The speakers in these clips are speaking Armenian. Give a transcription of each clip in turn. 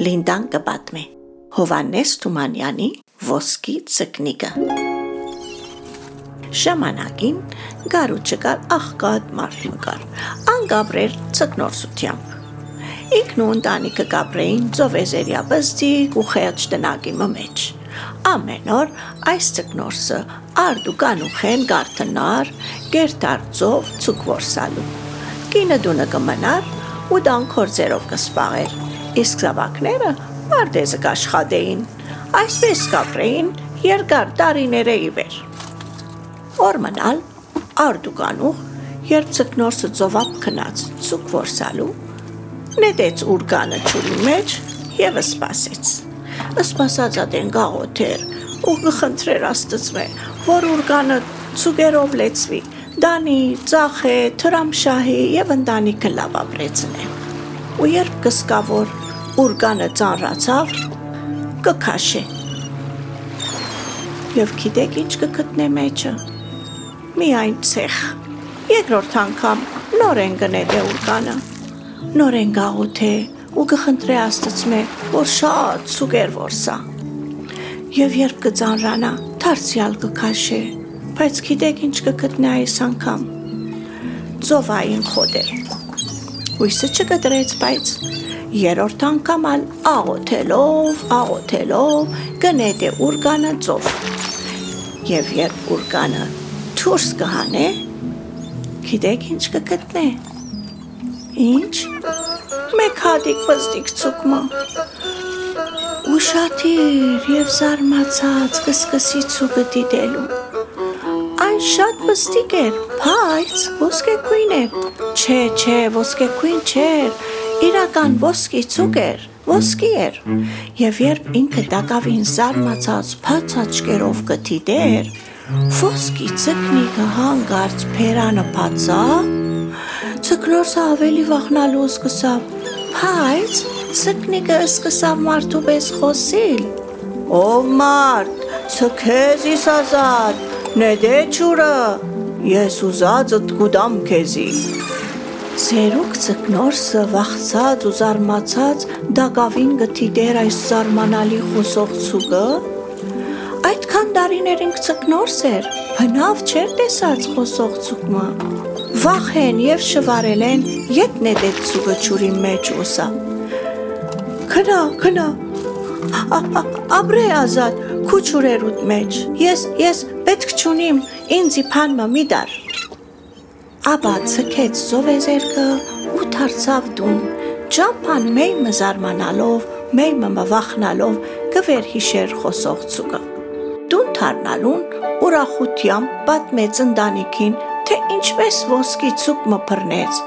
Լինդան կպատմի Հովանես Թումանյանի ոսկի ցկնիկը Ժամանակին գարու չկար աղքատ մարդ մկար անգաբրեր ցկնորսությամբ Ինքն ու ընտանիքը կապրեին ծովեզերյա բստիկ ու խեղճ տնագի մեջ Ամեն օր այս ցկնորսը արդուկան ու խեն գարտնար գերտարձով ցուկվորսալու Կինը դունը կմնար ու դան կորձերով կսպաղեր իսկ զավակները մարդեզը կաշխատեին, այսպես կապրեին երկար տարիները ի վեր։ Օր մնալ արդուկանուղ, երբ ծկնորսը ծովապ քնած ցուկ որսալու, նետեց ուրգանը ճուրի մեջ եւ սպասեց։ Սպասած ադեն գաղոթեր ու գխնդրեր աստծմե, որ ուրգանը ցուգերով լեցվի, դանի, ծախե, թրամշահի եւ ընտանիքը լավ ապրեցնե։ Ու երբ կսկավոր ուրգանը ծանրացավ, կքաշե։ Եվ գիտեք ինչ կգտնե մեջը։ Միայն ցեխ։ Երկրորդ անգամ նորեն գնեթե ուրգանը։ Նորեն գաղութե ու կխնդրե աստծմե, որ շատ սուգեր որսա։ Եվ երբ կծանրանա, դարձյալ կքաշե, բայց գիտեք ինչ կգտնե այս անգամ։ Ծովային խոդեր։ Հույսը չկտրեց, բայց երրորդ անգամ ալ աղոթելով, աղոթելով գնեթե ուրգանը ծով։ Եվ երբ ուրգանը դուրս կհանե, գիտեք ինչ կգտնե։ Ինչ։ Մեկ հատիկ բզդիկ ցուկմա։ Ուշաթիր եւ զարմացած կսկսի ցուկը դիտելու։ շատ բստիկ էր, բայց ոսկեքույն էր։ Չէ, չէ, ոսկեքույն չէր, իրական ոսկի ցուկ էր, ոսկի էր։ Եվ երբ ինքը տակավին զարմացած փած աչքերով կթիդեր, ոսկի ցկնիկը հանգարց փերանը փածա, ցկնորսը ավելի վախնալու սկսավ, բայց ցկնիկը սկսավ մարդու պես խոսիլ։ Ով մարդ, ցքեզ իսազատ, նեդե ճուրը, ես ուզածդ կուդամ քեզի։ Ցերուկ ցկնորսը վախցած ու զարմացած դակավին գթի դեր այս զարմանալի խոսող ցուկը այդքան տարիներին ցկնորս էր բնավ չէր տեսած խոսող ցուկը վախեն եւ շվարել են ետնե դետ ցուկը ճուրի մեջ ուսա քնա քնա Աբրե ազատ քուչուրերուտ մեջ ես ես պետք չունիմ ինձի փանմը մի դար Աբա ցկեց սովեզերքը ու դարձավ դուն։ Ճամփան մեյմը զարմանալով, մեյմը մվախնալով կվեր հիշեր խոսող ցուկը։ Դուն թարնալուն ուրախությամբ պատմեց ընտանիքին, թե ինչպես ոսկի ցուկ մփռնեց,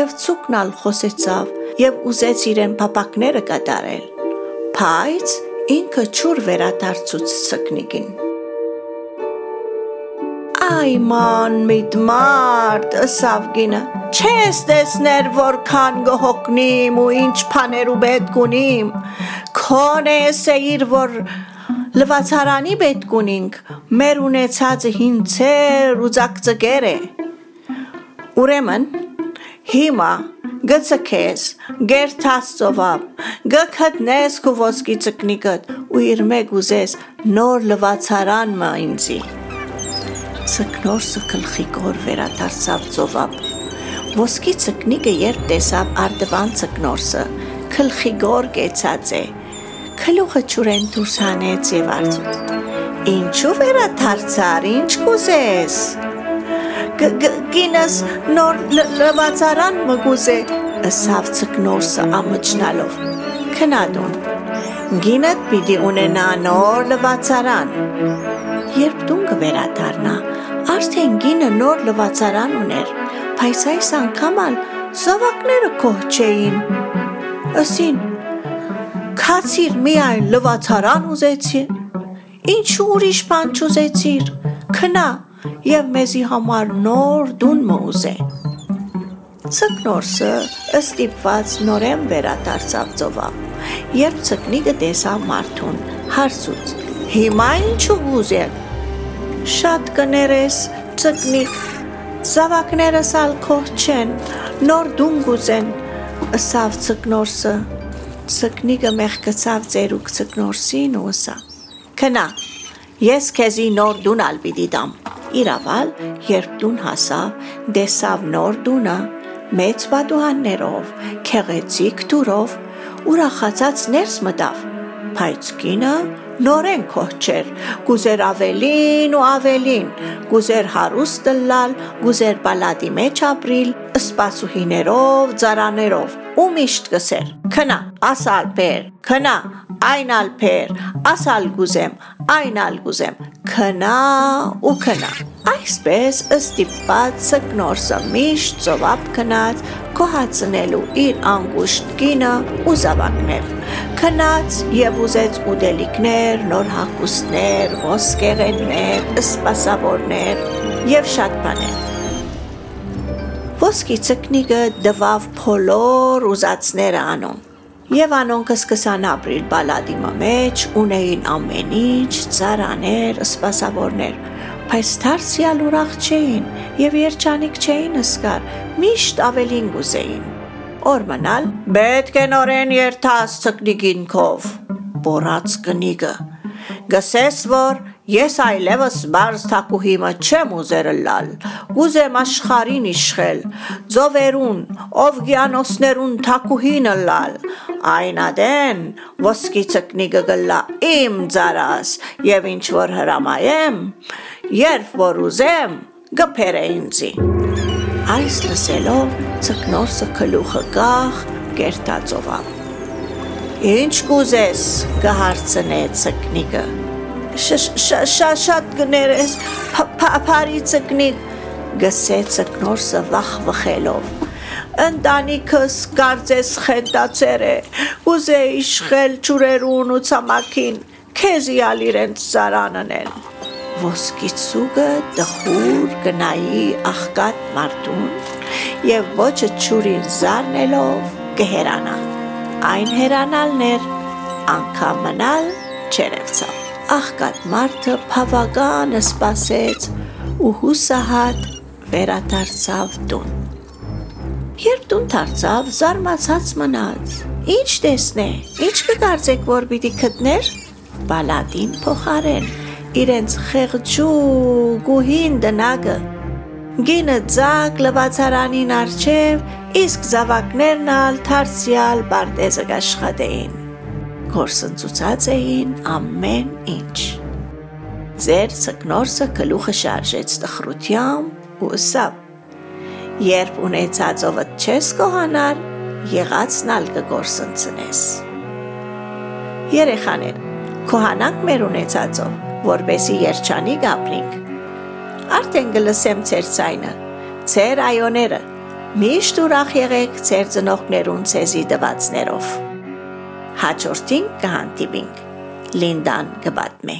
եւ ցուկնալ խոսեցավ եւ ուզեց իրեն փապակները կատարել։ Բայց ինքը ճուր վերադարձուց ցկնիկին։ Այման միտմարդ սավգինը չես տեսներ որքան գողոքնիմ ու ինչ փաներու պետք ունիմ քոնե սեիր որ լվացարանի պետք ունինք մեր ունեցածը հինցեր ու ցակցկեր է ուրեմն հիմա գծքես գերթաս ծովապ գքտնես քո ոսկի ցկնիկդ ու իր մեկ ուզես նոր լվացարան մա ինձի Ցկնորսը գլխիկոր վերադարձավ ծովապ։ Ոսկի ցկնիկը երբ տեսավ արդվան ցկնորսը, գլխիկոր կեցած է։ Քլուխը ճուրեն դուրս հանեց եւ արծուց։ Ինչու վերադարձար, ինչ կուզես։ Գինս նոր լվացարան մգուզե, ըսավ ցկնորսը ամճնալով։ Քնադուն։ Գինդ պիտի ունենա նոր լվացարան։ Երբ դուն կվերադառնա, արդեն գինը նոր լվացարան ուներ, բայց այս անգամ ալ զավակները կող չէին։ Ասին, քացիր միայն լվացարան ուզեցի, ինչու ուրիշ բան չուզեցիր, քնա եւ մեզի համար նոր դուն մուզե։ Ցկնորսը ըստիպված նորեն վերադարձավ ծովա։ Երբ ցկնիկը տեսավ մարդուն, հարցուց. Հիմա ինչու ուզեր շատ կներես, ծկնիկ, զավակներս ալ քող չեն, նոր դուն գուզեն, ըսավ ծկնորսը, Ցկնիկը մեղկացավ ծերուկ ցկնորսին ու ասա. Քնա, ես քեզի նոր դուն ալ պիտի դամ։ Իրավալ, երբ դուն հասավ, դեսավ նոր դունը, մեծ պատուհաններով, քեղեցիկ դուրով, ուրախացած ներս մտավ։ Բայց կինը նորեն կոչեր, գուզեր ավելին ու ավելին, գուզեր հարուստ լալ, գուզեր բալադի մեջ ապրիլ, սպասուհիներով, ծարաներով, ու միշտ գսեր, քնա, ասալ բեր, քնա, այն ալ բեր, ասալ գուզեմ, այն ալ գուզեմ, քնա ու քնա։ Այսպես ըստիպած սկնորսը միշտ ծովապ քնած, կոհացնելու իր անգուշտ կինը ու զավակներ։ Քնած եւ ուզեց ուդելիքներ, նոր հագուստներ, ոսկեղեններ, սպասավորներ եւ շատ բաներ։ Ոսկի ցկնիկը դվավ փոլոր ուզածները անում։ Եվ անոնքը սկսան ապրիլ բալադի մեջ, ունեին ամեն ինչ, ծարաներ, սպասավորներ, բայց դարձյալ ուրախ չէին եւ երջանիկ չէին սկար, միշտ ավելին գուզեին։ Օր մնալ, պետք է նորեն երթաս ցկնիկինքով, բորած կնիկը։ Գսես որ Ես այլևս բարձ թակուհիմը չեմ ուզեր լալ, ուզեմ աշխարին իշխել, ձովերուն, օվգիանոսներուն թակուհինը լալ, այնադեն ոսկի ցկնի գգլա իմ ծարաս եւ ինչ որ հրամայեմ, երբ որ ուզեմ գփերը ինձի։ Այս լսելով ցկնորսը քլուխը գախ կերտածովավ։ Ինչ կուզես, կհարցնե ցկնիկը շատ կներես, փարի ծկնիկ, գսե ծկնորսը վախ վխելով։ Ընտանիքս կարծես խենտացեր է, ուզե իշխել ճուրերուն ու ցամաքին, քեզ յալ իրենց ծարանն են։ Ոսկիցուգը դխուր գնայի աղկատ մարդուն եւ ոչը ճուրին զարնելով կհերանա։ Այն հերանալներ անգամ մնալ չերևցավ աղկատ մարդը բավական սպասեց ու հուսահատ վերադարձավ տուն։ Երբ տուն դարձավ, զարմացած մնաց։ Ինչ տեսնե, ինչ կկարծեք, որ պիտի գտներ։ Բալադին փոխարեն իրենց խեղճու գուհին դնակը գինը ձակ լվացարանին արջև, իսկ զավակներն ալ թարցյալ բարտեզը աշխատեին գործընծուցած էին ամեն ինչ։ Ձեր ցկնորսը գլուխը շարժեց տխրությամբ ու սավ։ Երբ ունեցածովը չես կողանար, եղածն ալ կգործընծնես։ Երեխաներ, կողանանք մեր ունեցածով, որբեսի երջանի գապրինք։ Արդեն գլսեմ ձեր ցայնը, ձեր այոները։ Միշտ ուրախ եղեք ձեր ծնողներուն ցեզի դվածներով։ Հաջորդին կհանդիպինք։ Լինդան կպատմի։